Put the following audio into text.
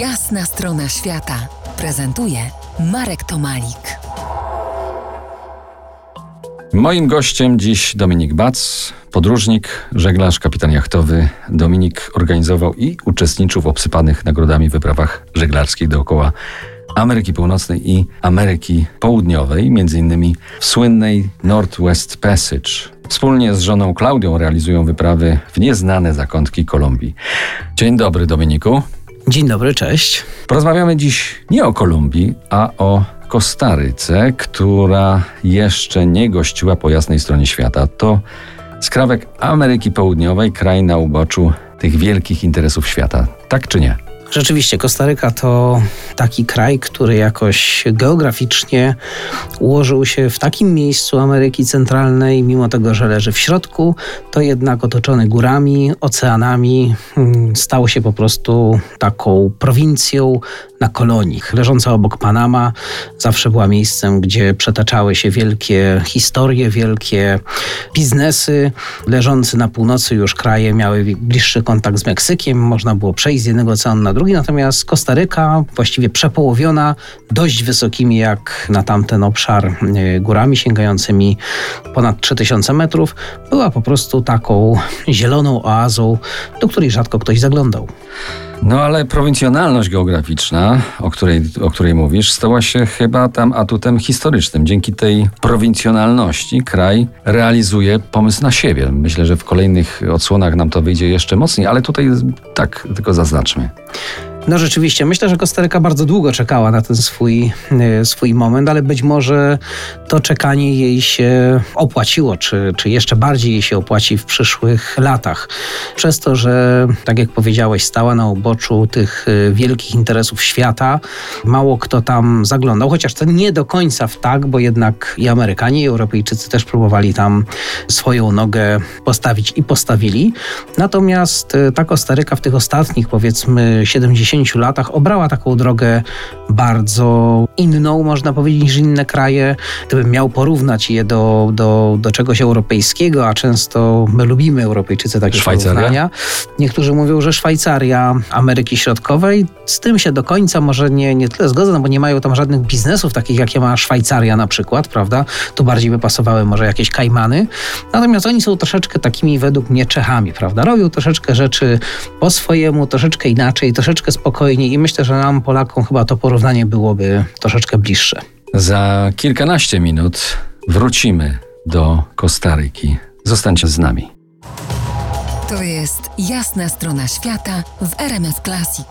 Jasna strona świata prezentuje Marek Tomalik. Moim gościem dziś Dominik Bac, podróżnik, żeglarz, kapitan jachtowy. Dominik organizował i uczestniczył w obsypanych nagrodami wyprawach żeglarskich dookoła Ameryki Północnej i Ameryki Południowej, między innymi w słynnej Northwest Passage. Wspólnie z żoną Klaudią realizują wyprawy w nieznane zakątki Kolumbii. Dzień dobry, Dominiku. Dzień dobry, cześć. Porozmawiamy dziś nie o Kolumbii, a o Kostaryce, która jeszcze nie gościła po jasnej stronie świata. To skrawek Ameryki Południowej, kraj na uboczu tych wielkich interesów świata. Tak czy nie? Rzeczywiście, Kostaryka to taki kraj, który jakoś geograficznie ułożył się w takim miejscu Ameryki Centralnej, mimo tego, że leży w środku, to jednak otoczony górami, oceanami, mm, stał się po prostu taką prowincją na kolonii. Leżąca obok Panama zawsze była miejscem, gdzie przetaczały się wielkie historie, wielkie biznesy. Leżący na północy już kraje miały bliższy kontakt z Meksykiem, można było przejść z jednego oceanu na drugi, natomiast Kostaryka, właściwie przepołowiona dość wysokimi jak na tamten obszar e, górami sięgającymi ponad 3000 metrów, była po prostu taką zieloną oazą, do której rzadko ktoś zaglądał. No ale prowincjonalność geograficzna, o której, o której mówisz, stała się chyba tam atutem historycznym. Dzięki tej prowincjonalności kraj realizuje pomysł na siebie. Myślę, że w kolejnych odsłonach nam to wyjdzie jeszcze mocniej, ale tutaj tak tylko zaznaczmy. No rzeczywiście, myślę, że Kostaryka bardzo długo czekała na ten swój, e, swój moment, ale być może to czekanie jej się opłaciło, czy, czy jeszcze bardziej jej się opłaci w przyszłych latach. Przez to, że, tak jak powiedziałeś, stała na uboczu tych e, wielkich interesów świata, mało kto tam zaglądał, chociaż to nie do końca w tak, bo jednak i Amerykanie, i Europejczycy też próbowali tam swoją nogę postawić i postawili. Natomiast e, ta Kostaryka w tych ostatnich, powiedzmy, 70 10 latach obrała taką drogę bardzo inną, można powiedzieć, niż inne kraje. Gdybym miał porównać je do, do, do czegoś europejskiego, a często my lubimy Europejczycy takie Szwajcaria? porównania. Niektórzy mówią, że Szwajcaria Ameryki Środkowej. Z tym się do końca może nie, nie tyle zgodzę, no bo nie mają tam żadnych biznesów takich, jakie ma Szwajcaria na przykład, prawda? Tu bardziej by pasowały może jakieś Kajmany. Natomiast oni są troszeczkę takimi według mnie Czechami, prawda? Robią troszeczkę rzeczy po swojemu, troszeczkę inaczej, troszeczkę spokojniej i myślę, że nam Polakom chyba to porównanie byłoby troszeczkę bliższe. Za kilkanaście minut wrócimy do Kostaryki. Zostańcie z nami. To jest jasna strona świata w RMS Classic.